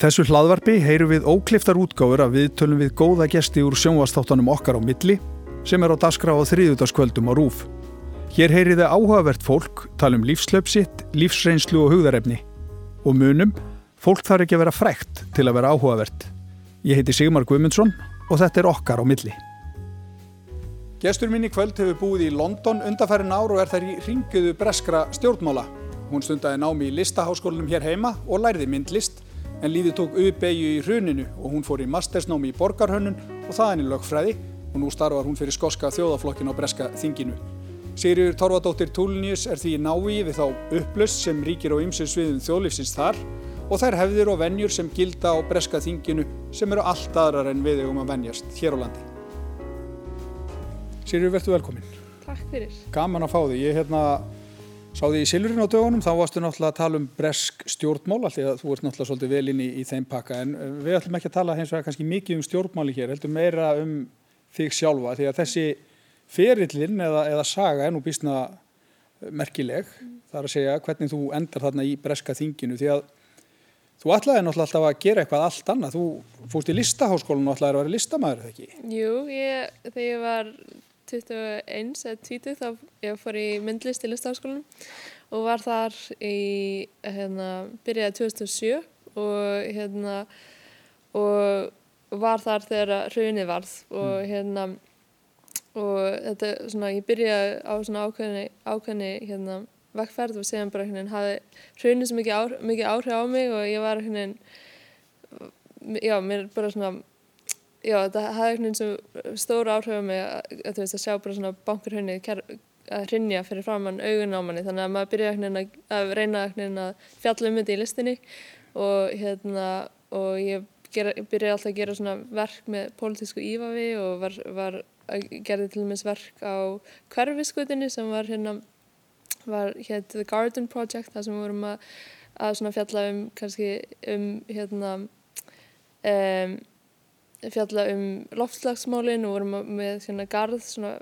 þessu hlaðvarpi heyrum við ókliftar útgáfur að við tölum við góða gesti úr sjónvastáttanum okkar á milli sem er á daskra á þriðutaskvöldum á rúf. Hér heyriði áhugavert fólk, tala um lífslöpsitt, lífsreynslu og hugðarefni. Og munum, fólk þarf ekki að vera frækt til að vera áhugavert. Ég heiti Sigmar Guimundsson og þetta er okkar á milli. Gestur minn í kvöld hefur búið í London undarfærin ár og er þær í ringiðu breskra stjórnmála. Hún stundaði námi í listaháskólinum hér heima og lærði myndlist en líði tók auðbegju í hruninu og hún fór í mastersnámi í borgarhönnun og þaðan í lögfræði og nú starfar hún fyrir skoska þjóðaflokkin á breska þinginu. Sigriður Torfadóttir Túlnius er því návi við þá upplöst sem ríkir á ymsir sviðum þjóðlífsins þar og þær hefðir og vennjur sem gilda á breska þinginu sem eru allt aðrar en við um að vennjast hér á landi. Sigriður, verður velkominn. Takk fyrir. Gaman að fá þig. Ég hérna Sá því í Silurinn á dögunum, þá varstu náttúrulega að tala um bresk stjórnmál, alltaf þú ert náttúrulega svolítið vel inn í, í þeim pakka, en eh, við ætlum ekki að tala hins vegar kannski mikið um stjórnmáli hér, heldur meira um þig sjálfa, því að þessi ferillin eða, eða saga er nú býstna merkileg, mm. það er að segja hvernig þú endar þarna í breska þinginu, því að þú ætlaði náttúrulega alltaf að gera eitthvað allt annað, þú fórst í listaháskólinu og ætlaði að vera listamæður, eða ekki? Jú, ég, þegar ég var 21 eða 20 þá ég fór í myndlist í listaháskólanum og var þar í, hérna, byrjaði 2007 og hérna og var þar þegar raunni varð og mm. hérna og þetta svona, ég byrjaði á svona ákveðni, ákveðni hérna vekkferð og séðan bara hérna hafi raunni svo mikið, ár, mikið áhrif á mig og ég var hérna já, mér bara svona já, þetta hafði einhvern veginn sem stóru áhrif á mig að, að, að sjá bara svona bankur henni að hrinja fyrir framann augun á manni. Þannig að maður byrjaði að, að reyna að fjalla um þetta í listinni og hérna og ég gera, byrjaði alltaf að gera svona verk með pólitísku ífavi og var, var gerði til og meins verk á hverfiskutinni sem var hérna var hérna The Garden Project þar sem við vorum að, að svona fjalla um kannski um hérna um fjalla um loftslagsmálin og vorum með svona garð svona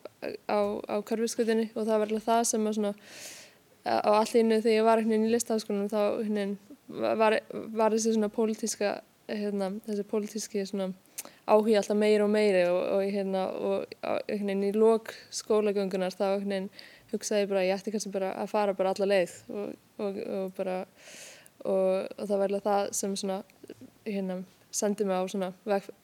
á, á karfiskutinni og það var alveg það sem að svona á allinu þegar ég var hérna í listaháskólanum þá hérna var, var þessi svona pólitíska hérna þessi pólitíski svona áhuga alltaf meiri og meiri og, og hérna og hérna í lók skólagöngunar þá hérna hugsaði ég bara ég ætti kannski bara að fara bara alla leið og, og, bara og það var alveg það sem svona hérna sendi mig á, svona,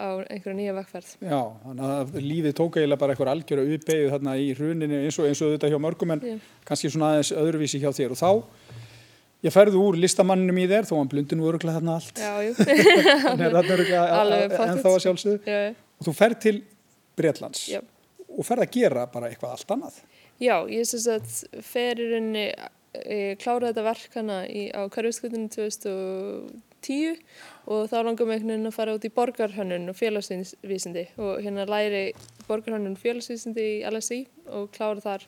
á einhverja nýja vekkferð. Já, þannig að lífið tók eiginlega bara einhverja algjör að uppeyðu þarna í hruninu eins og, eins og þetta hjá mörgum en yeah. kannski svona aðeins öðruvísi hjá þér og þá ég ferði úr listamannum í þér þó að blundinu voru ekki þarna allt. Já, jú. en þá að sjálfsögðu. Já. Og þú ferð til Breitlands Já. og ferð að gera bara eitthvað allt annað. Já, ég syns að feririnn kláraði þetta verk hana í, á Karvískutinu 2010 og þá langar mig einhvern veginn að fara út í borgarhönnun og félagsvísindi. Og hérna læri borgarhönnun félagsvísindi í LSI og klára þar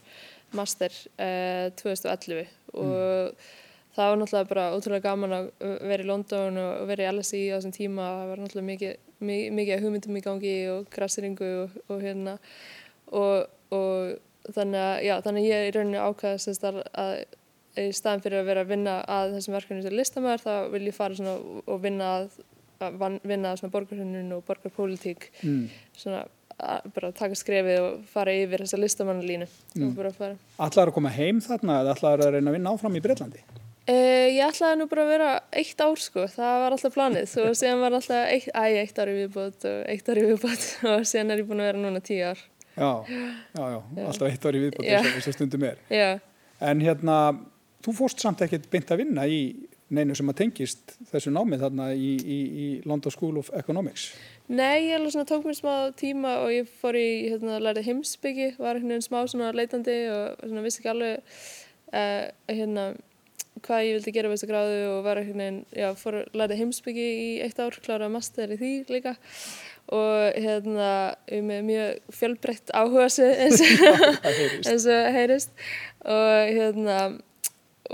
master eh, 2011 og mm. það var náttúrulega bara ótrúlega gaman að vera í London og vera í LSI á þessum tíma. Það var náttúrulega mikið, mikið, hugmyndum í gangi og grasseringu og, og hérna. Og, og þannig að, já, þannig að ég í rauninu ákvæðast að í staðin fyrir að vera að vinna að þessum verkefni sem listamæður þá vil ég fara og vinna að, að vinna að svona borgarhundun og borgarpólitík. Mm. svona að bara taka skrefið og fara yfir þessa listamannalínu. Mm. Ætlaður að koma heim þarna eða ætlaður að reyna að vinna áfram í Breitlandi? Uh, ég ætlaði nú bara að vera eitt ár sko, það var alltaf planið og síðan var alltaf eitt, æ, eitt ári viðbót og eitt ári viðbót. Og síðan er ég búin að vera núna tíu ár. Já, já, já, já. alltaf eitt ári viðbót þess að stundum er. Já. En hérna þú fórst samt ekkert beint að vinna í neinu sem að tengist þessu námið þarna í, í, í London School of Economics? Nei, ég svona tók mér smá tíma og ég fór í, hérna, lærið heimsbyggi var hérna smá leitandi og svona vissi ekki alveg uh, hérna hvað ég vildi gera við þessu gráðu og var hérna, já, fór lærið heimsbyggi í eitt ár, kláraði master í því líka og hérna með mjög fjölbreytt áhuga eins og heyrist og hérna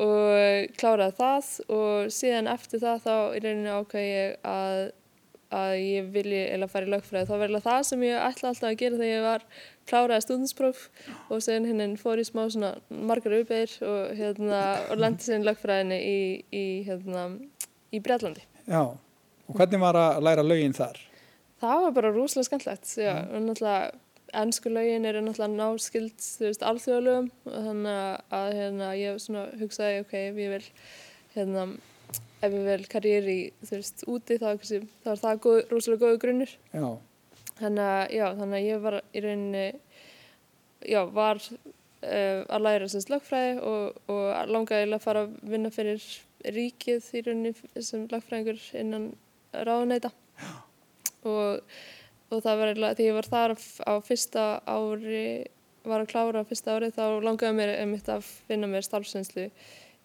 og kláraði það og síðan eftir það þá í rauninu ákvæði ég að, að ég vilji eða fara í lögfræði. Þá verður það sem ég ætla alltaf að gera þegar ég var kláraði stúdinspróf og síðan hérna fór ég smá svona margar uppeyr og, hérna, og lendi síðan lögfræðinni í, í, hérna, í Breitlandi Já, Og hvernig var að læra lögin þar? Það var bara rúslega skemmtlegt, já, og náttúrulega ennsku lögin eru náttúrulega náskild, alþjóðalögum. Og þannig að hérna ég hugsaði, ok, ef ég vil, hérna, ef ég vil karriéri, úti þá, er það góð, rúslega góðu grunnur. Já, Þannig að, já, þannig að ég var í rauninni, já, var uh, að læra sérst lögfræði og, og langaði að fara að vinna fyrir ríkið í rauninni sem lögfræðingur innan ráðuneyta. Og, og það var eiginlega, því ég var þar á fyrsta ári, var að klára á fyrsta ári, þá langaði mér einmitt að finna mér starfsveinslu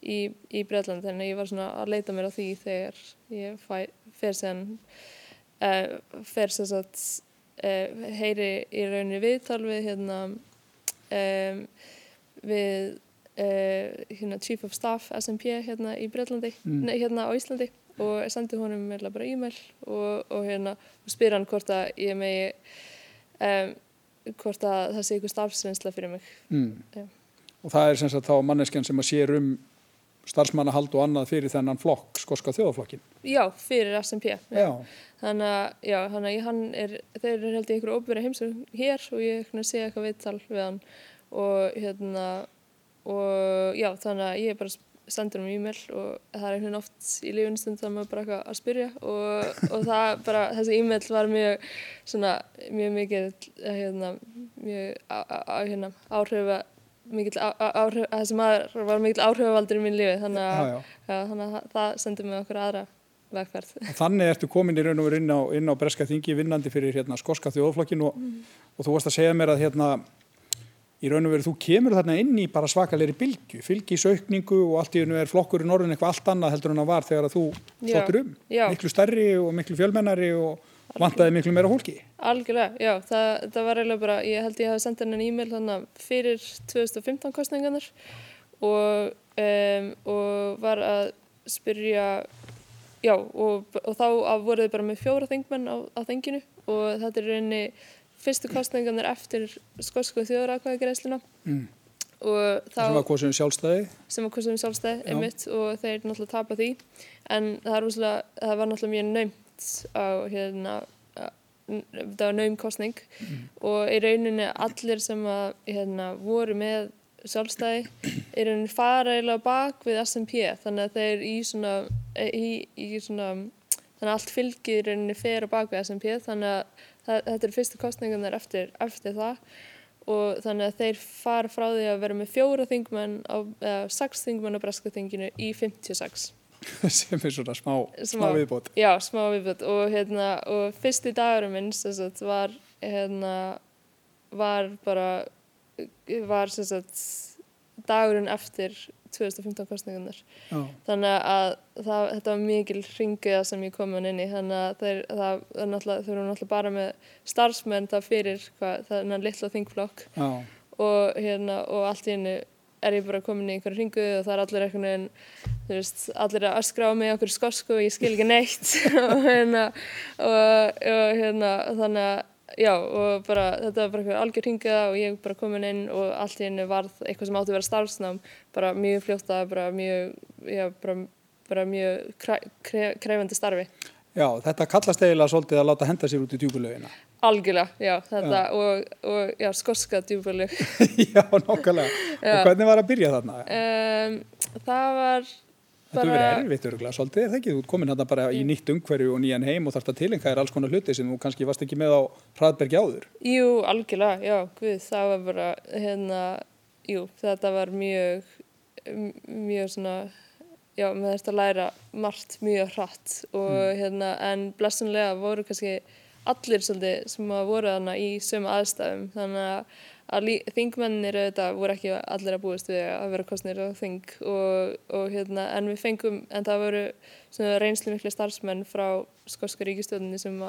í, í Breitland, þannig að ég var svona að leita mér á því þegar ég fæ, fer sér uh, fer sér satt uh, heyri í rauninni viðtal við hérna um, við uh, hérna Chief of Staff SMP hérna í Breitlandi, Mm. nei, hérna á Íslandi og sendi honum meðlega bara e-mail og, og hérna og spyr hann hvort að ég megi um, hvort að það sé ykkur starfsreynsla fyrir mig. Mm. Og það er sem sagt þá manneskjan sem að sér um starfsmannahald og annað fyrir þennan flokk, skoska þjóðaflokkin. já, fyrir SMP Já, þannig að, já, þannig að hann er þeir eru held ég ykkur óbyrja heimsum hér og ég sé eitthvað viðtal við hann. Og hérna og já, þannig að ég bara sendur um e-mail og það er einhvern veginn oft í lífinu stund að maður bara eitthvað að spyrja og, og það bara, þessi e-mail var mjög svona, mjög mikið hérna, mjög á, á, hérna, áhrifa á- áhrif, þessi maður var mikill áhrifavaldur í mín lífi þannig að, já. Já, þannig að það- það sendur mig okkur aðra vegferð þannig ertu komin í raun og veru inn á, á Breska þingi vinnandi fyrir hérna, skoska þjóðaflokkin og, og þú varst að segja mér að hérna, í raun og veru þú kemur þarna inn í bara svakalegri bylgu, fylgisaukningu og allt í raun og veru flokkurinn orðin eitthvað allt annað heldur en að var þegar að þú sóttir um. já. Miklu stærri og miklu fjölmennari og vantaði miklu meira hólki. Algjörlega, já, það, það var eiginlega bara, ég held ég hafi sendið henni e-mail þannig fyrir 2015 kostningarnar og, um, og var að spyrja, já, og, og þá voruð bara með fjóra þingmenn á, á þinginu og þetta er reyni fyrstu kostningarnar eftir skosku þjóðrakvæðagreðsluna Mm. og þá sem var kosið um sjálfstæði. sem var kostið um sjálfstæði Já. einmitt og þeir náttúrulega tapa því en það, rosalega, það var náttúrulega mjög naumt á hérna að- það var naum kostning og í rauninni allir sem að hérna, voru með sjálfstæði í rauninni fara eiginlega bak við SMP þannig að þeir í svona, í, í svona þannig að allt fylgið í rauninni fer á bak við SMP þannig að það, þetta eru fyrstu kostningarnar eftir, eftir það. Og þannig að þeir fara frá því að vera með fjóra þingmenn á, eða sex þingmenn á breska þinginu í 56 sem er svona smá, smá viðbót. já, smá viðbjöð og hérna og fyrsti dagurum minn sem sagt var hérna var bara var sagt dagurinn eftir 2015 kostningunar Já. þannig að það, þetta var mikil ringiða sem ég kom hann inn í. Þannig að þeir, það, er náttúrulega, bara með starfsmenn það fyrir hvað, það er litla þingflokk. Og hérna og allt í hennu er ég bara komin í einhverju ringu og það er allir einhvern veginn þú veist, allir að öskra á mig okkur skosku og ég skil ekki neitt. Og hérna og, og hérna þannig að já og bara þetta var bara einhver algjör ringa og ég bara komin inn og allt í hennu varð eitthvað sem átti að vera starfsnám bara mjög fljótt að bara mjög já bara, bara mjög kræfandi starfi Já, þetta kallast eiginlega svolítið að láta henda sér út í djúkulögina. algjörlega, já þetta og, og já skoska djúbulug Já, nokkulega. Já. Og hvernig var að byrja þarna? um, það var Þetta hefur verið erfitt örgulega svolítið, er það ekki? Þú ert komin þetta bara í nýtt umhverju og nýjan heim og þarft að tilenga þér alls konar hluti sem þú kannski varst ekki með á hraðbergi áður. Jú, algjörlega, já, guð, það var bara, hérna, jú, þetta var mjög, mjög svona, já, með þetta að læra margt mjög hratt og hérna, en blessunlega voru kannski allir svolítið sem að voru þarna í sömu aðstæðum, þannig að, að þingmennir voru ekki allir að búist við að vera kostnir á þing og, og hérna, en við fengum, en það voru reynslu miklu starfsmenn frá skosku ríkistjóðinni sem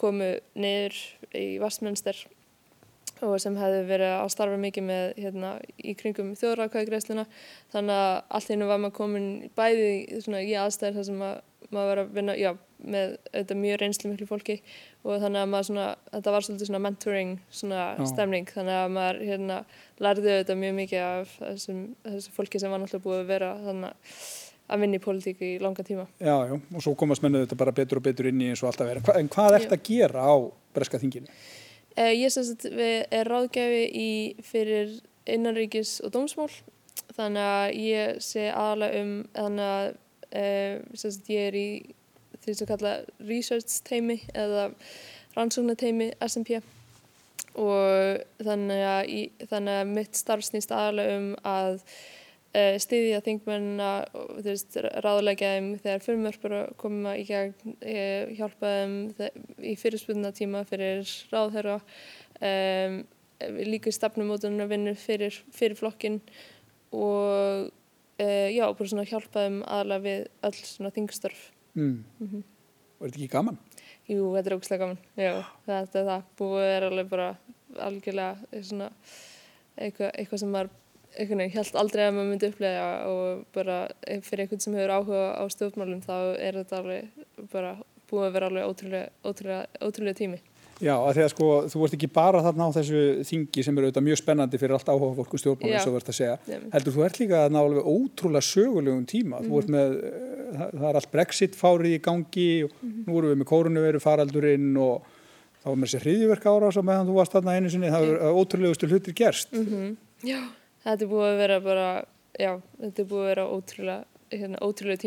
komu niður í Vastminster og sem hefði verið að starfa mikið með hérna, í kringum þjóðrakvæðgreðsluna þannig að allt hennu var maður komin bæði í aðstæður þar sem að, maður var að vinna já, með auðvitað mjög reynslu miklu fólki og þannig að maður svona, þetta var svolítið svona mentoring svona stemning þannig að maður hérna lærði auðvitað mjög mikið af þessum, þessu fólki sem var náttúrulega búið að vera þannig að vinna í pólitík í langa tíma. Já, já, og svo komast mennu þetta bara betur og betur inn í eins og alltaf verið. En hvað ert að gera á breska þinginu? Uh, ég sem sagt er ráðgæfi í fyrir innanríkis og dómsmál þannig að ég sé aðalega um þannig að ég er í því sem kalla research teimi eða rannsóknateimi SMP og þannig að, í, þannig að mitt starf snýst aðalega um að uh, styðja þingmennina og ráðlega þeim þegar fyrirmörpur koma í gegn, uh, hjálpa þeim í fyrirspunna tíma fyrir ráðherra, um, líka stefnumótunar vinnur fyrir, fyrir flokkin og uh, já, bara svona hjálpa þeim aðalega við öll svona þingstörf. Mm. Mm -hmm. Og er þetta ekki gaman? Jú, þetta er ógustlega gaman, já, þetta er það, búið er alveg bara algjörlega svona eitthvað, eitthvað sem maður einhvern veginn held aldrei að maður myndi upplega og bara fyrir einhvern sem hefur áhuga á stjórnmálum þá er þetta alveg bara búið að vera alveg ótrúlega, ótrúlega, ótrúlega tími. Já, að því að sko þú ert ekki bara þarna á þessu þingi sem eru auðvitað mjög spennandi fyrir allt áhuga fólku stjórnmálum eins og verðt að segja, Jum. heldur þú ert líka að ná alveg ótrúlega sögulegum tíma, mm -hmm. þú ert mhm. með, eh, það, er allt brexit fárið í gangi og mm -hmm. nú erum við með kórunveru faraldurinn og þá er með þessi hriðiverk ára sem meðan þú varst þarna einu sinni, það er ótrúlegustu hlutir gerst. Mm -hmm. Já þetta er búið að vera bara, já, þetta er búið að vera ótrúlega, hérna, ótrúlega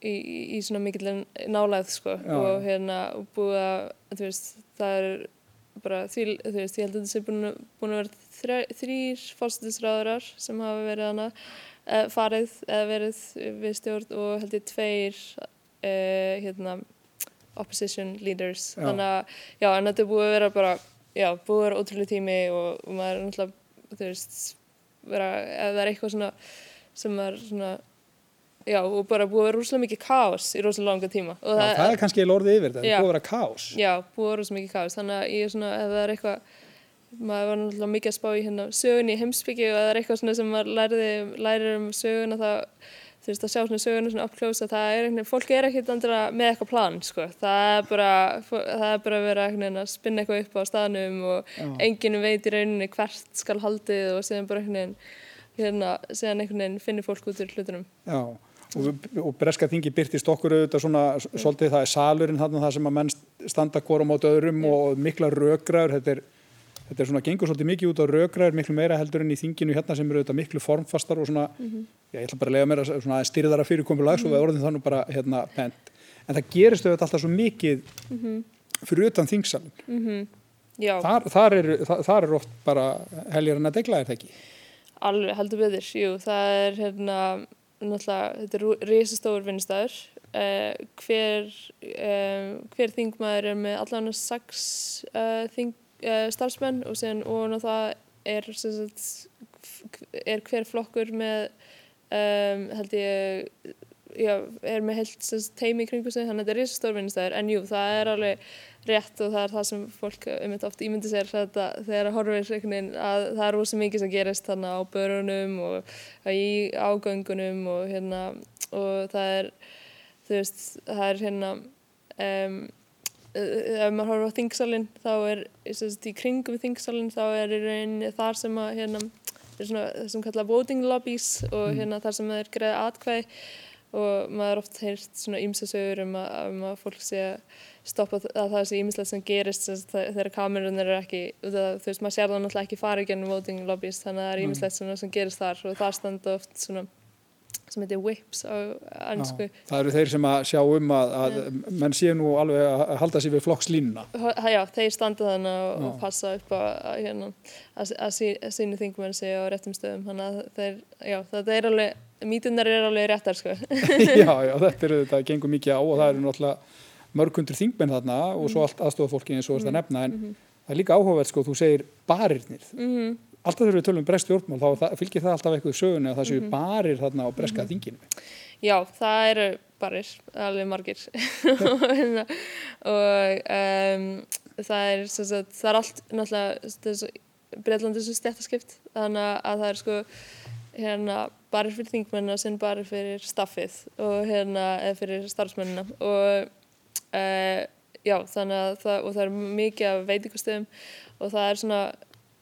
í, í svona mikill nálæð sko já. og hérna búið að, þú veist, það er bara því, þú veist, ég held að þetta sé búin, búin að vera þrýr fórsættisræðurar sem hafa verið hana e, farið eða verið við stjórn og held ég tveir e, hérna opposition leaders, já. þannig að já, en þetta er búið að vera bara já, búið að vera ótrúlega tími og, og maður er náttúrulega, þú veist, vera, ef það er eitthvað svona sem er svona, já, og bara búið að vera rúslega mikið káos í rúslega langa tíma. Já, það, það er kannski lorðið yfir þetta, búið að vera káos. Já, búið að vera rúslega mikið káos, þannig að ég er svona, ef það er eitthvað, maður var náttúrulega mikið að spá í hérna sögun í heimsbyggi og ef það er eitthvað svona sem maður læriði, lærir um söguna þá þú veist að sjá svona söguna svona uppkljósa það er veginn, fólki er ekkert andra með eitthvað plan sko, það er bara það er bara vera að spinna eitthvað upp á staðnum og Já. enginn veit í rauninni hvert skal haldið og séðan bara veginn hérna, séðan veginn finnir fólk út úr hlutunum Já, og, og breska þingi byrtist okkur auðvitað svona, svolítið það er salurinn þarna það sem að menn standa hvora mát öðrum Já. og mikla rökraður, þetta er þetta er svona, gengur svolítið mikið út á rökraður miklu meira heldur enn í þinginu hérna sem eru þetta miklu formfastar og svona, mm -hmm. já, ég ætla bara að lega mér að svona styrðara fyrirkomulag mm -hmm. svo við orðin þannig bara hérna pent en það gerist auðvitað alltaf svo mikið mm -hmm. fyrir utan þingsalun mhm. þar, þar, er, þar, þar er oft bara helgar en að degla er það ekki? Alveg heldur við þér, jú, það er hérna, náttúrulega, þetta er risastóður vinnstæður Uh, hver, uh, hver þingmaður er með allavega sex uh, þing, uh, starfsmenn og sen og það er, sagt, er hver flokkur með um, held ég já, er með heilt teimi kringu sig þannig að þetta er risastórvinnistæður en jú það er alveg rétt og það er það sem fólk um þetta oft ímyndi sér þetta, þegar það horfir að það er rosa mikið sem gerist þannig á börunum og í ágöngunum og hérna og það er þú veist það er hérna um, ef maður horfður á þingsalinn þá er í kringum þingsalinn þá er í rauninni þar sem að hérna, er svona það sem kalla voting lobbies og mm. hérna þar sem það er greið atkvæði og maður er oft heyrt svona ímsasögur um, um að fólk sé að stoppa að það sé ímislegt sem gerist þegar kamerun eru ekki það, þú veist maður sér það náttúrulega ekki farið gennum voting lobbies þannig að það er mm. sem gerist þar og það standa oft svona sem heitir WIPS á. Já, það eru þeir sem að sjá um að, að menn sé nú alveg að halda sér við flokkslínuna. Já, þeir standa þannig og, og passa upp að, hérna, að, að sínu þingmenn sé á réttum stöðum. Þannig að þeir, já, þetta er alveg, mítunar er alveg réttar sko. já, já, þetta er þetta, gengur mikið á og það eru náttúrulega mörgundur þingmenn þarna og svo allt aðstofafólki eins og þetta -hmm. nefna en mm -hmm. það er líka áhugavert sko, þú segir barirnir. Mm -hmm alltaf þegar við tölum um brest stjórnmál þá það, fylgir það alltaf eitthvað söguna að það séu -hmm. barir þarna á breska mm -hmm. þinginu Já, það eru barir alveg margir og um, það er sagt, það er allt náttúrulega Breitlandi svo stjættaskipt þannig að það er sko hérna barir fyrir þingmennina og sinn barir fyrir staffið og hérna eða fyrir starfsmennina og uh, já, þannig að það, og það er mikið af veitingastöðum og það er svona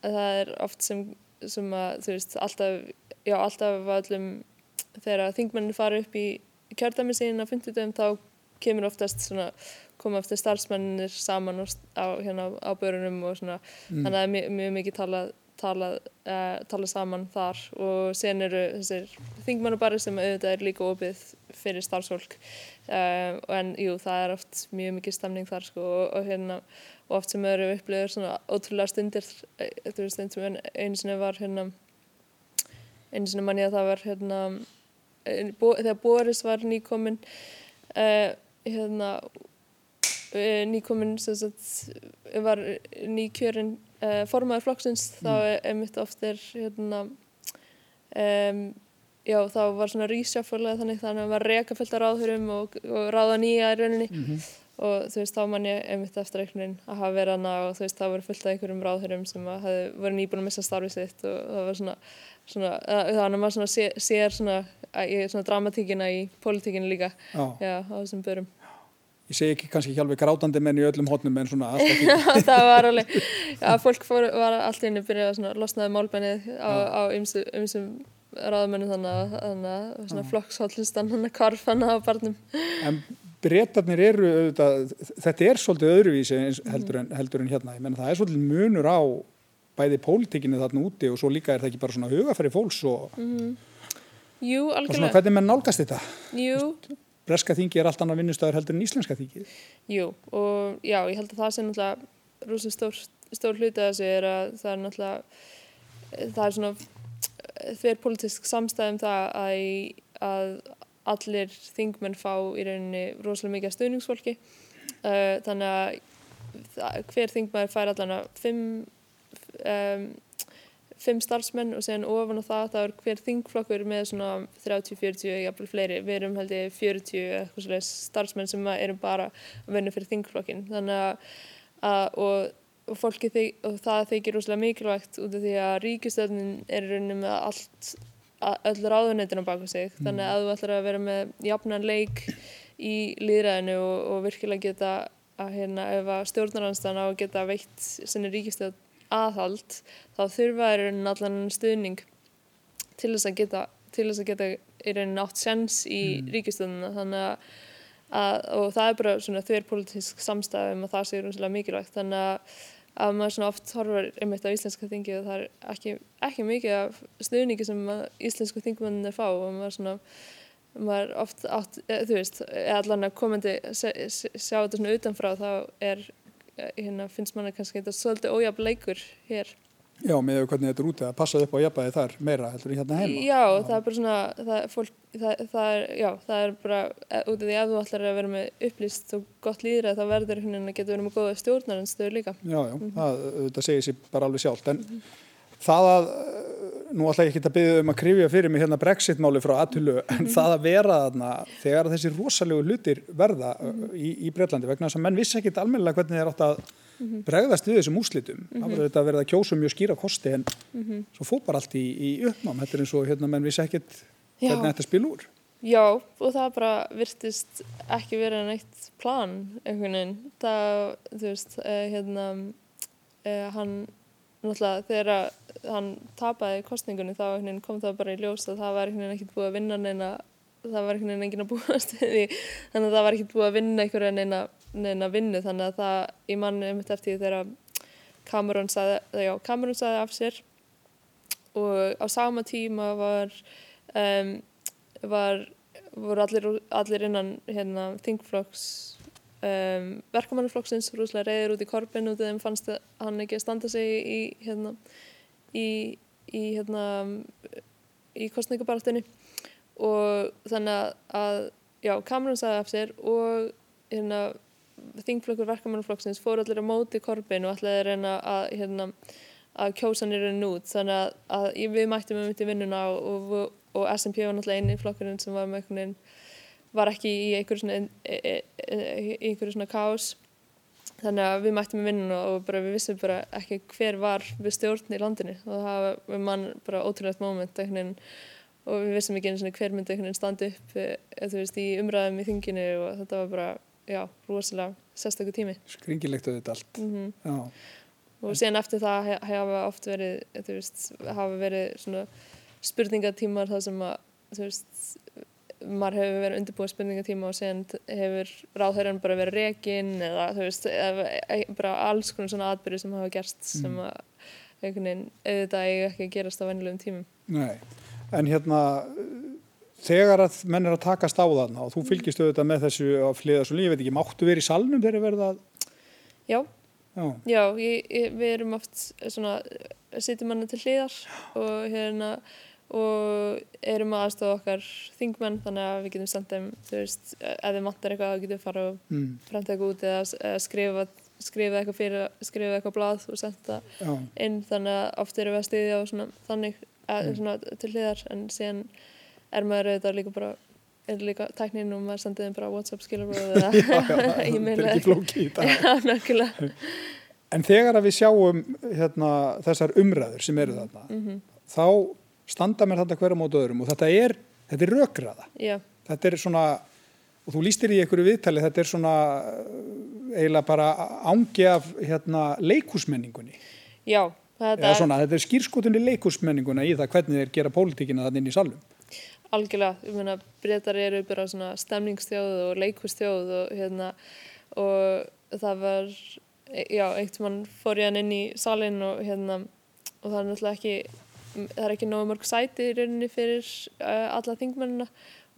það er oft sem sem að þú veist alltaf, já alltaf öllum þegar þingmennin fara upp í kjördæmi sín á 50 dögum þá kemur oftast svona koma eftir starfsmennir saman á, hérna, á börunum og svona. Mm. þannig að er mjög, mjög mikið talað tala, uh, tala saman þar. Og sen eru þessir þingmannabari sem auðvitað er líka opið fyrir starfsfólk. Uh, en jú það er oft mjög mikið stemning þar sko og, og hérna og oft sem eru upplöður svona ótrúlega stundir þú veist eins og einu sinni var hérna einu sinni manni að það var hérna bó, þegar Boris var nýkominn uh, hérna nýkominn sem sagt var nýkjörinn uh, formaður flokksins mm. þá er mitt oft er hérna um, já þá var svona rísjáfólega þannig þannig að það var reyka fullt af ráðhurum og, og ráða nýja í rauninni mm -hmm. Og þú veist þá man ég einmitt eftir veginn að hafa verið hana og þú veist þá voru fullt af einhverjum ráðhurum sem hafi voru nýbúin að missa starfið sitt og það var svona, svona þannig að maður svona sé, sér svona, svona dramatíkina í politíkinu líka oh. já, á þessum börum. Ég segi ekki kannski ekki alveg grátandi menn í öllum hótnum en svona það var alveg, já fólk fór, var alltaf inn að byrja að losnaði málbennið á, á ymsum ráðmennu þannig að flokkshóllistan hann að karfa hann á barnum. En breytarnir eru auðvitað, þetta er svolítið öðruvísi heldur en, heldur en hérna, ég menna það er svolítið munur á bæði pólitíkinni þarna úti og svo líka er það ekki bara svona hugafæri fólks og, mm. Jú, og svona hvernig menn nálgast þetta Jú breska þingi er allt annað vinnustöður heldur en íslenska þingi. Jú, og já, ég held að það sé náttúrulega rosalega stór, stór hluti að þessu er að það er náttúrulega, það er svona fyrir politísk samstæðum það að, að allir þingmenn fá í rauninni rosalega mikið stöðningsfólki. Uh, þannig að hver þingmenn fær allan að fimm um, fimm starfsmenn og sen ofan á það þá er hver þingflokkur með svona 30-40 jafnvel fleiri, við erum held ég 40 eitthvað svolítið starfsmenn sem erum bara að vinna fyrir þingflokkin þannig að, að og, og fólki og það þykir úrslega mikilvægt út af því að ríkistöðnin er rauninni með allt öll ráðuneytina baka sig mm. þannig að þú ætlar að vera með jafnan leik í líðræðinu og, og virkilega geta að hérna ef að stjórnarhansstana og geta veitt sinni ríkistöð aðhald þá þurfa er einn allan stuðning til þess að geta til þess að geta í rauninni átt sens í mm. ríkistöðuna þannig að, að og það er bara svona þverjpolitísk samstæðum og það sé rúmslega mikilvægt þannig að, að maður svona oft horfar einmitt á íslenska þingi og það er ekki, ekki mikið af stuðningi sem íslensku þingmennir fá og maður svona maður oft átt, þú veist, allan að komandi sjá þetta svona utanfrá þá er hérna finnst manna kannski þetta svolítið ójafn leikur hér. Já, með hvernig þetta er úti að passa upp á jafnæði þar meira heldur en hérna heima. Já, það er bara svona, það, fólk, það, það er, já, það er bara e, út af því að þú ætlar að vera með upplýst og gott líðræð þá verður hérna að geta verið með góða stjórnarinstöður líka. Já, já, mm -hmm. það, það segir sér bara alveg sjálf, en mm -hmm. það að nú ætla ég ekki að byggja um að krifja fyrir mig hérna brexit-máli frá aðtölu en mm -hmm. það að vera þarna þegar þessi rosalegu hlutir verða mm -hmm. í, í Breitlandi vegna þess að menn vissi ekkit almennilega hvernig þeir átt að mm -hmm. bregðast við þessum úslitum það var þetta að verða kjósa mjög skýra kosti en svo fór bara allt í, í uppnám þetta er eins og hérna menn vissi ekkit hvernig þetta spil úr? Já, og það bara virtist ekki verið neitt plan einhvern veginn. Það, þú veist, eh, hérna eh, hann náttúrulega þegar hann tapaði kostningunni þá kom það bara í ljós að það var ekkert búið að vinna neina það var ekkert enginn að búa stuði þannig að það var ekkert búið að vinna einhverja neina, neina vinnu. Þannig að það í manni um þetta eftir þegar Cameron saði, já, Cameron saði af sér og á sama tíma var um, var voru allir, allir innan hérna, þingflokks um, verkamannuflokksins rúslega reyðir út í korfin út af þeim fannst hann ekki að standa sig í hérna í, í, hérna, í kostningabartunni og þannig að já, Cameron sagði af sér og hérna, þingflokkur verkamannflokksins fór allir að móti korfin og allir að reyna að, hérna, að kjósa nýra nút þannig að, að við mættum um þetta í vinnuna og, og, og SMP var náttúrulega eini flokkurinn sem var með einhvern veginn var ekki í einhverju svona, e, e, e, svona kás þannig að við mættum í vinnun og bara við vissum bara ekki hver var við stjórn í landinu. Og það var mann bara ótrúlegt móment og við vissum ekki eins og hver myndi standa upp veist í umræðum í þinginu og þetta var bara já, rosalega sérstaklega tími. Skringilegt auðvitað allt. Mm -hmm. og síðan eftir það hafa oft verið, þú veist, hafa verið svona spurningatímar þar sem að, þú veist, maður hefur verið undirbúið spurningatíma og t- hefur ráðherran bara verið rekin eða þú veist, eða, e- bara alls konar svona atbyrði sem hafa gerst sem að einhvern veginn auðvitað eiga ekki að gerast á venjulegum tímum. Nei, en hérna þegar að menn er að takast á þarna og þú fylgist auðvitað með þessu á fliða svo veit ekki, máttu verið í salnum þegar verða að Já, já, já, ég, ég, við erum oft svona, sitjum manna til hliðar og hérna og erum að aðstofa okkar þingmenn þannig að við getum sendt þeim, veist, ef þeim vantar eitthvað þá getum við fara og mm, eitthvað út eða, eða skrifa, skrifa eitthvað fyrir, skrifa eitthvað blað og senda já, inn. Þannig að oft erum við að styðja og svona þannig að, Mm. svona til hliðar. En síðan er maður auðvitað líka bara er líka tæknin og maður sendið þeim bara WhatsApp skilabóð eða já, það e-mail er ekki flókið í dag. En þegar að við sjáum hérna, þessar umræður sem eru þarna, mm þá standa mér þetta hverja mót öðrum og þetta er, þetta er rökraða. Já, Þetta er svona, og þú lístir í einhverju viðtali, þetta er svona uh, eiginlega bara ángi af hérna, leikúsmenningunni. já þetta er svona, þetta er skýrskotunni leikúsmenninguna í það hvernig þeir gera pólitíkina þannig inn í salum. algjörlega, ég meina breytar eru bara svona stemningstjóð og leikustjóð og hérna og það var já, eitt mann fór ég hann inn í salin og hérna og það er náttúrulega ekki það er ekki nógu mörg sæti í rauninni fyrir uh, alla þingmennina.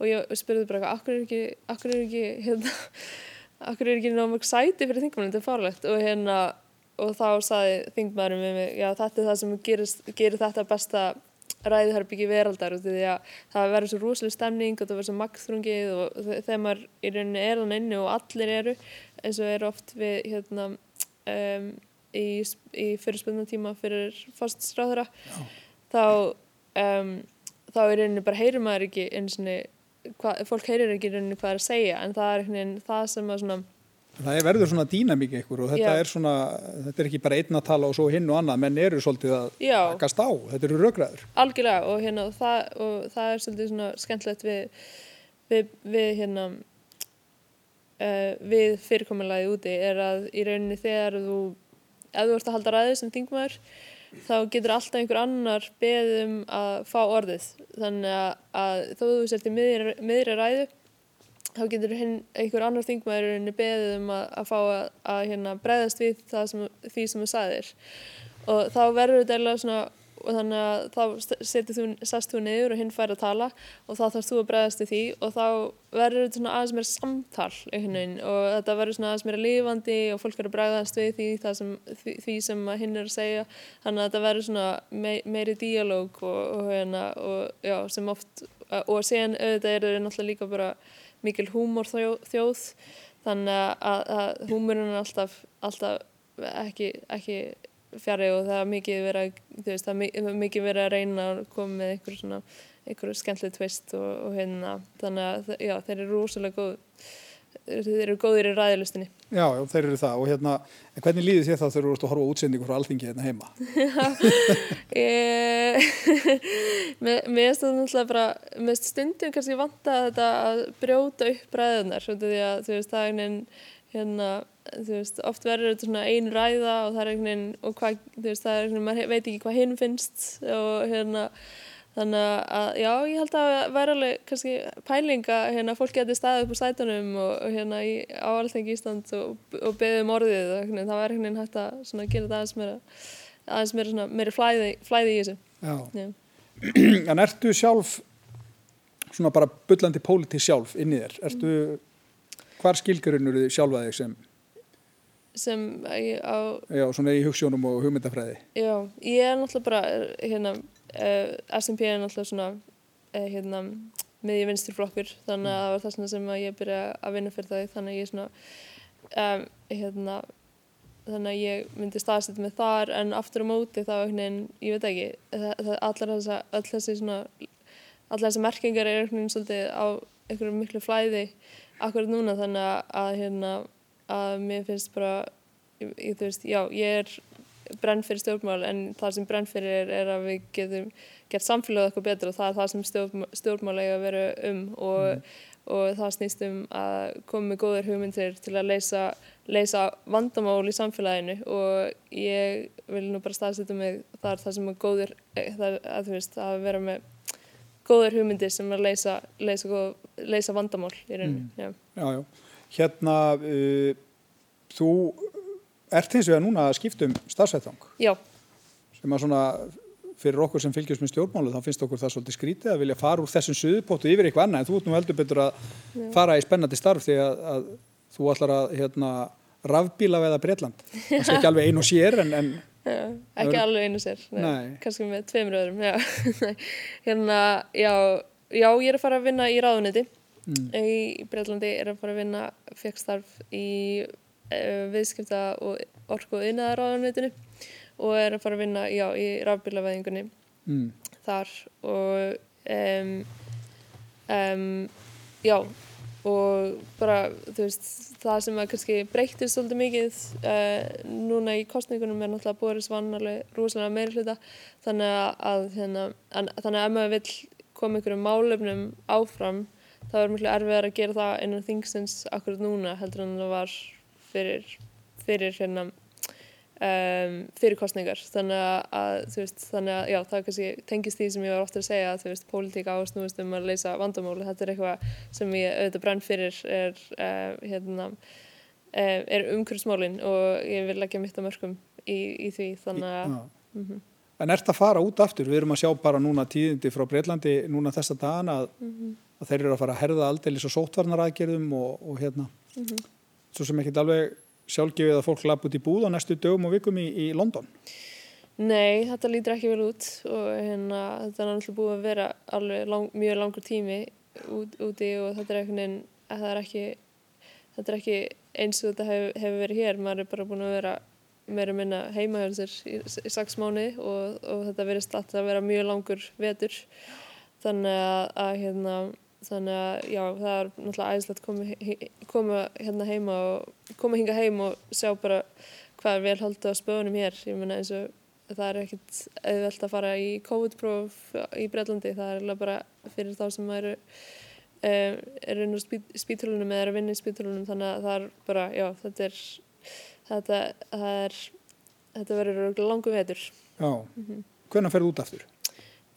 Og ég spurði bara akkur er ekki akkur er ekki hérna akkur er ekki nógu mörg sæti fyrir þingmennina, þetta er farlegt og hérna og þá saði þingmæðurinn við mig já þetta er það sem gerist, gerir þetta besta ræðuherbyggi veraldar af því að það verður svo rosalega stemning og það verður svo magþrungið og þe- þegar maður í rauninni er hann inni og allir eru eins og eru oft við hérna um, í, í fyrirspunna tíma fyrir fórststráðura þá um, þá í rauninni bara heyrir maður ekki eins og fólk heyrir ekki rauninni hvað er að segja en það er einhvern veginn það sem að svona Það er verður svona dýnamík ykkur og þetta Já. er svona, þetta er ekki bara einn að tala og svo hinn og annað, menn eru svolítið að já, takast á, þetta eru rökraður. algjörlega og hérna og það, og það er svolítið svona skemmtilegt við, við, við hérna uh, við fyrirkomulagi úti er að í rauninni þegar þú ef þú ert að halda ræði sem þingmaður þá getur alltaf einhver annar beðið um að fá orðið. Þannig að, að þó þú sért í miðri, miðri ræðu þá getur hinn, einhver annar þingmaður í rauninni beðið um að, að fá að, að hérna, bregðast við sem, því sem þú sagðir. Og þá verður þetta eiginlega svona og þannig að þá þú, sest þú niður og hinn fær að tala og þá þarfst þú að bregðast við því og þá verður þetta svona aðeins meira samtal einhvern og þetta verður svona aðeins meira lifandi og fólk er að bregðast við því, sem, því, því sem hinn er að segja. Þannig að þetta verður svona me, meiri díalóg og, og, hérna, og já, sem oft og síðan auðvitað er þetta náttúrulega líka bara mikil húmor þjóð. Þannig að, að húmurinn er alltaf, alltaf ekki, ekki fjari og það er mikið verið að, veist, það er mi- mikið verið að reyna að koma með einhver svona einhver skemmtileg tvist og, og hérna þannig að já, þeir eru rosalega góð þeir eru góðir í ræðilustinni Já, já, þeir eru það og hérna, en hvernig líður þér það þegar þú ert að horfa útsendingu frá alþingi hérna heima? Ég- Mér það náttúrulega bara mér stundum kannski vanta þetta að brjóta upp ræðunar því að þú veist það er einhvern veginn hérna, þú veist, oft verður þetta svona ein ræða og það er einhvern veginn og hvað, þú veist, það er einhvern veginn, maður veit ekki hvað hinn finnst og hérna þannig að, já, ég held að vera alveg kannski pælinga, hérna, fólk geti staðið upp á sætunum og, hérna í, á Alþengi Ísland og, og beðið um orðið og veginn, það var einhvern veginn hægt að svona gera þetta aðeins meira aðeins meira svona, meiri flæði, flæði í þessu Já, já. en ertu sjálf svona bara bullandi pólitík sjálf inn í þér? Ertu, hvar skilgurinnur þið sjálfa þig sem, sem ég á, já, svona í hugssjónum og hugmyndafræði? já, ég er náttúrulega bara hérna, uh, SMP er náttúrulega svona uh, hérna, miðji vinstri flokkur. Þannig að það var það sem ég byrja að vinna fyrir það þannig að ég svona um, hérna þannig að ég myndi staðsetja mig þar. En aftur á móti þá einhvern veginn, ég veit ekki það, allar þessa, all þessi svona allar þessi merkingar er einhvern veginn svolítið á einhverju miklu flæði akkurat núna þannig að, hérna að mér finnst bara ég, ég, þú veist, já, ég er brenn fyrir stjórnmál en það sem brenn fyrir er, er að við getum gert samfélagið eitthvað betur og það er það sem stjórnmál, stjórnmál eiga að vera um og, og það snýst um að koma með góðir hugmyndir til að leysa, leysa vandamál í samfélaginu og ég vil nú bara staðsetja mig þar það sem er góðir, eh, það að veist að vera með góðir hugmyndir sem að leysa, leysa, góð, leysa vandamál í rauninu. Mm. Já. já, já. Hérna, uh, þú ert eins og það núna að skipta um starfsættang. Já. Sem að svona fyrir okkur sem fylgjast með stjórnmálu þá finnst okkur það svolítið skrítið að vilja fara úr þessum suðupóttu yfir eitthvað annað en þú ert nú heldur betur að Já. fara í spennandi starf því að, að þú ætlar að hérna, rafbíla veða Breitland það sé ekki alveg einu sér en, en Já, ekki alveg einu sér kannski með tveimur öðrum já. hérna, já, já, ég er að fara að vinna í ráðuniti mm. í Breitlandi er að fara að vinna fekk starf í uh, viðskipta og orku og innæðar ráðunitinu og er að fara að vinna já, í rafbílaveðingunni mm. þar og um, um, já og bara þú veist það sem að kannski breytist svolítið mikið uh, núna í kostningunum er náttúrulega Boris Vann alveg rúslega meiri hluta þannig að hérna, an, þannig að ef maður vil koma einhverjum málefnum áfram þá er mjög erfiðar að gera það innan þingsins akkurat núna heldur en það var fyrir, fyrir hérna um, fyrir kostningar þannig að, veist, þannig að já, það kannski tengist því sem ég var ofta að segja að þú veist, pólitíka ásnúist um að leysa vandamáli þetta er eitthvað sem ég auðvitað brann fyrir er, uh, hérna, uh, er umhverfsmálin og ég vil leggja mitt á mörgum í, í því. Þannig að mm -hmm. En ert að fara út aftur? Við erum að sjá bara núna tíðindi frá Breitlandi núna þessa dagana að, mm -hmm. að þeir eru að fara að herða aldeilis og sótvarnaraðgerðum og, og hérna mm -hmm. svo sem ekki alveg sjálfgefið að fólk lapp út í búð á næstu dögum og vikum í, í London? Nei, þetta lítur ekki vel út og hérna, þetta er náttúrulega búið að vera lang, mjög langur tími út, úti og þetta er, veginn, er ekki, þetta er ekki eins og þetta hefur hef verið hér, maður er bara búin að vera meira minna heimahjálsir í, í sex mánu og, og þetta verist alltaf að vera mjög langur vetur. Þannig að, að hérna þannig að já, það er náttúrulega æðislegt koma, koma hérna heima og koma hinga heim og sjá bara hvað er vel haldið á spöðunum hér. Ég menna eins og það er ekkert auðvelt að fara í COVID-próf í Breitlandi, það er bara fyrir þá sem eru um, eru inn á spítulunum eða eru að vinna í spítulunum þannig að það er bara, já, þetta er þetta, er, þetta verður langu vetur Já, mm -hmm. hvernig ferðu út aftur?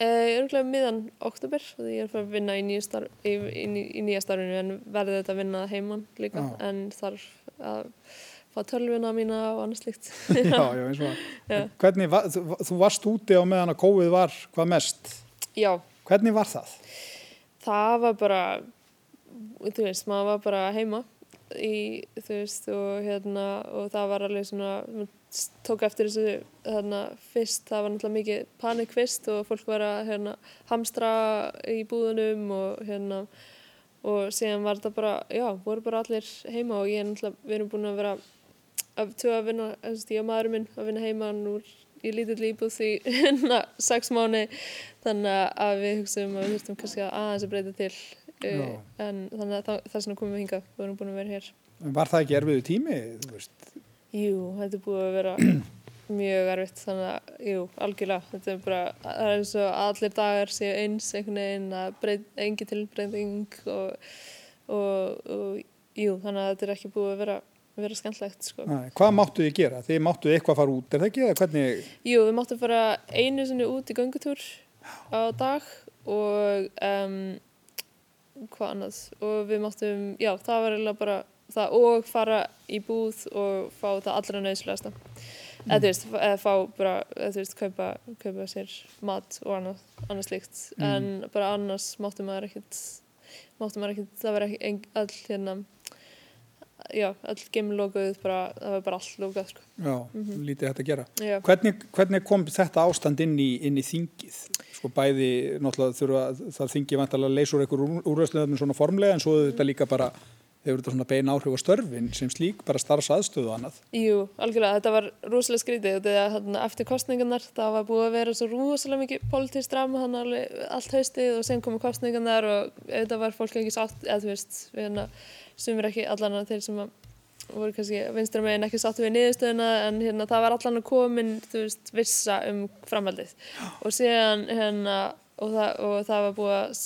Ég er umhverfið miðan oktober og ég er fyrir að vinna í nýja, starf, í, í, í nýja starfinu en verði þetta að vinna heimann líka ah. en þarf að fá tölvuna mína og annars líkt. já, já, eins og það. Hvernig, var, þú, þú varst úti á meðan að kóið var hvað mest. Já. Hvernig var það? Það var bara, þú veist, maður var bara heima í, þú veist, og hérna, og það var alveg svona tók eftir þessu þarna fyrst, það var náttúrulega mikið panik fyrst og fólk var að hérna, hamstra í búðunum og hérna og síðan var þetta bara, já, voru bara allir heima og ég er náttúrulega, við erum búin að vera að tjóða að vinna, þess að ég og maðurinn minn að vinna heima núr í lítill íbúð því hérna sex mánu þannig að við hugsaum að við þurftum kannski að aðeins að breyta til uh, en þannig að það, það er svona komið við hinga, við erum búin að vera hér Var það ekki erfiðu tími? Jú, þetta er búið að vera mjög erfitt þannig að, jú, algjörlega þetta er bara, það er eins og allir dagar séu eins einhvern veginn að engi tilbreyting og, og, og jú, þannig að þetta er ekki búið að vera, vera skemmtlegt sko. Hvað máttu þið gera? Þið máttu eitthvað fara út, er það ekki? Hvernig... Jú, við máttu fara einu sinni út í gangutúr á dag og um, hvað annað og við máttum, já, það var eiginlega bara það og fara í búð og fá það allra nöðslegasta mm. eða þú veist, eða fá bara eða þú veist, kaupa, kaupa sér mat og annað, annað slíkt mm. en bara annars máttu maður ekkert máttu maður ekkert, það var ekki all hérna já, all gemlokuð, það var bara allt lókað sko. Já, mm -hmm. lítið þetta að gera hvernig, hvernig kom þetta ástand inn í, inn í þingið? Sko bæði, náttúrulega þurfa það þingið vantalega úr einhver úrvæðslega svona formlega en svo þetta líka bara hefur þetta svona beina áhrif á störfin sem slík bara starfsaðstöðu og annað? Jú, algjörlega, þetta var rosalega skrítið og þetta eftir kostningarnar það var búið að vera svo rosalega mikið politísk drama þannig alveg allt haustið og sen komu kostningarnar og þetta var fólk ekki sátt, eða þú veist, við hérna sumir ekki allan að þeir sem að voru kannski vinstra meginn ekki sáttu við niðurstöðuna en hérna það var allan að komin þú veist, vissa um framhaldið og síðan hérna og, það, og það var búið að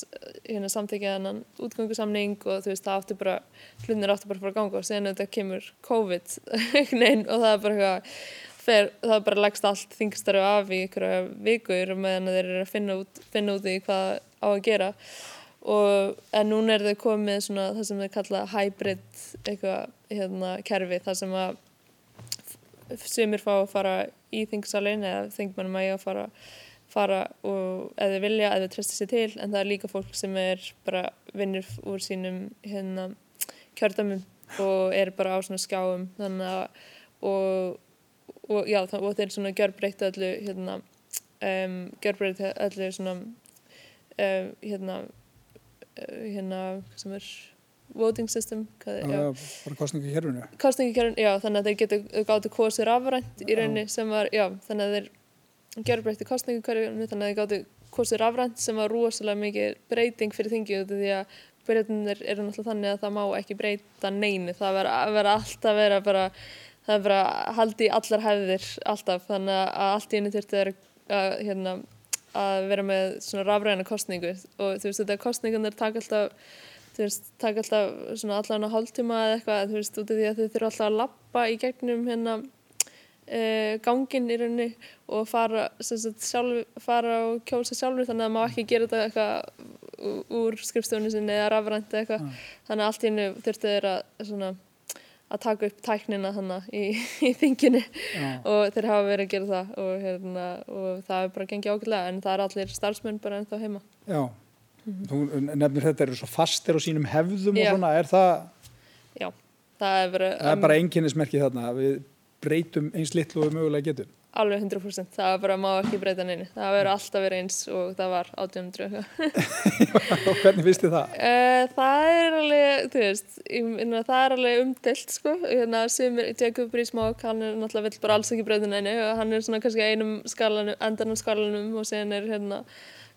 hérna, samþykja þennan útgöngusamning og þú veist það áttu bara, hlunir áttu bara að fara að ganga og sen þetta kemur COVID nein, og það er bara eitthvað fer, það er bara leggst allt þingstarfi af í einhverja vikur meðan þeir eru að finna út, finna út í hvað á að gera. Og en núna er þau komið svona það sem þau kalla hybrid eitthvað hérna kerfi þar sem að sumir fá að fara í þingsalinn eða þingmannum að ég að fara fara og eða vilja eða treysta sér til en það er líka fólk sem er bara vinnur úr sínum hérna kjördamum og er bara á svona skjáum þannig að og, og já og þeir svona gjörbreytta öllu hérna um, gjörbreytta öllu svona um, hérna hérna sem er voting system hvað, bara kostningi kjörfinu kostningi kjörfinu, já þannig að þeir getur gátt að kosa rafrænt í rauninni sem var, já þannig að þeir gerðbreytti kostningu hverju þannig að þið gáttu kostið rafrænt sem var rosalega mikið breyting fyrir þingið því að breytinir eru náttúrulega þannig að það má ekki breyta neini það verður alltaf vera bara það er bara haldi allar hefðir alltaf. Þannig að allt í einu þurfti að, hérna, að vera með svona rafræna kostningu og þú veist þetta kostningunar taka alltaf þú veist taka alltaf svona allan á hálftíma eða eitthvað þú veist út af því að þau þurfa alltaf að lappa í gegnum hérna uh, ganginn í rauninni og fara, sagt, sjálf, fara og kjósa sjálfur þannig að maður ekki gera þetta eitthvað úr skrifstofunni sinni eða rafrænt eða eitthvað mm. þannig að allt í hennu þurftu þeir að, svona, að taka upp tæknina þannig í, í þinginu ja. og þeir hafa verið að gera það og, hérna, og það er bara gengið ákveðlega en það er allir starfsmenn bara ennþá heima Já, mm -hmm. þú nefnir þetta eru svo fastir og sínum hefðum Já. og svona, er það Já, það er bara Það er bara enginnismerkið þarna við breytum eins litlu og við mögulega getum? Alveg 100%, það bara má ekki breyta neini, það verður alltaf verið eins og það var 1800 Og hvernig þið það? Uh, það er alveg, þú veist, inna, það er alveg umdelt sko, hérna sem Jacob Rees-Mogg, hann er náttúrulega vill bara alls ekki breyta neini og hann er svona kannski einum skalanum, endanum skalanum og sen er hérna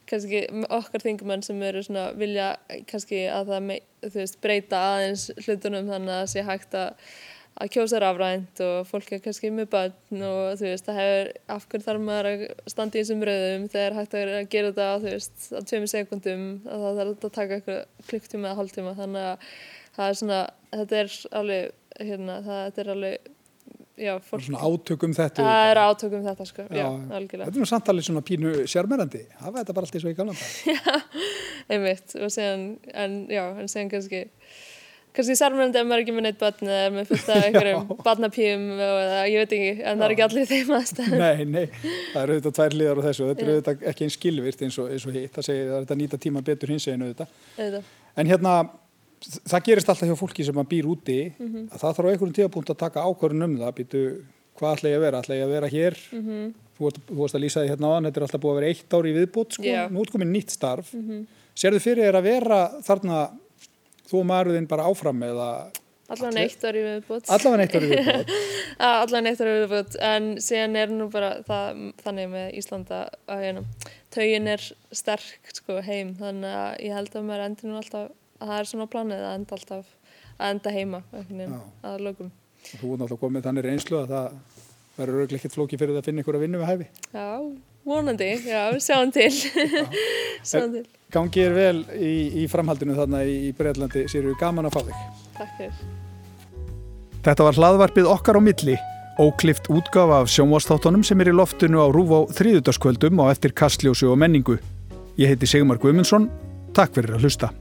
kannski okkar þingumenn sem eru svona vilja kannski að það, þú veist, breyta aðeins hlutunum þannig að það sé hægt að að kjósa rafrænt og fólk er kannski með börn og þú veist, það hefur af hverju þarf maður að standa í þessum rauðum þegar hægt að gera þetta þú veist, á tveimur sekundum að það þarf að taka eitthvað klukktíma eða hálftíma. Þannig að það er svona þetta er alveg, hérna, það er alveg já, fólk Svona átökum þetta Það er átökum þetta, sko, já, já. Þetta er nú samtalið svona pínu sérmerandi var þetta bara allt í svo í Já, einmitt. Og segjan, en en segjan kannski kannski særmjöndi ef maður er ekki með neitt barn eða er með fullt af einhverjum barnapíum eða ég veit ekki, en Já. það er ekki allir þeim aðstæðan. Nei, nei, það eru auðvitað tvær liðar á þessu og þetta eru auðvitað ekki einn skilvirt eins og, og hitt, það segir að þetta nýta tíma betur hins eginn auðvitað. auðvitað. En hérna, það gerist alltaf hjá fólki sem maður býr úti, mm -hmm. að það þarf á einhverjum tíapunkt að taka ákvörðun um það, býtu, hvað ætla ég að vera, ætla ég að vera hér, mm -hmm. þú vorust að lýsa því hérna á hann, þetta er alltaf búið að vera eitt ári í viðbútt, sko, nú er komin nýtt starf, mm -hmm. Serðu fyrir þér að vera þarna þú maðurðin bara áfram eða? Allavega neitt ári viðbútt allavega neitt ári viðbútt allavega neitt ári viðbútt en síðan er nú bara það, þannig með Íslanda að hérna, taugin er sterk sko, heim. Þannig að ég held að maður endur nú alltaf að það er svona planið að enda alltaf að enda heima að lögum Þú er náttúrulega komið þannig reynslu að það verður örglega ekkert flóki fyrir að finna ykkur að vinna við hæfi. Já, vonandi, já, sjáum til sjáum til Gangið er vel í, í framhaldinu þarna í Breitlandi, við gaman að fá þig. Takk fyrir. Þetta var hlaðvarpið okkar á milli, óklift útgafa af sjónvastáttunum sem er í loftinu á Rúf á þriðutaskvöldum á eftir kastljósu og menningu. Ég heiti Sigmar Guimundsson, takk fyrir að hlusta.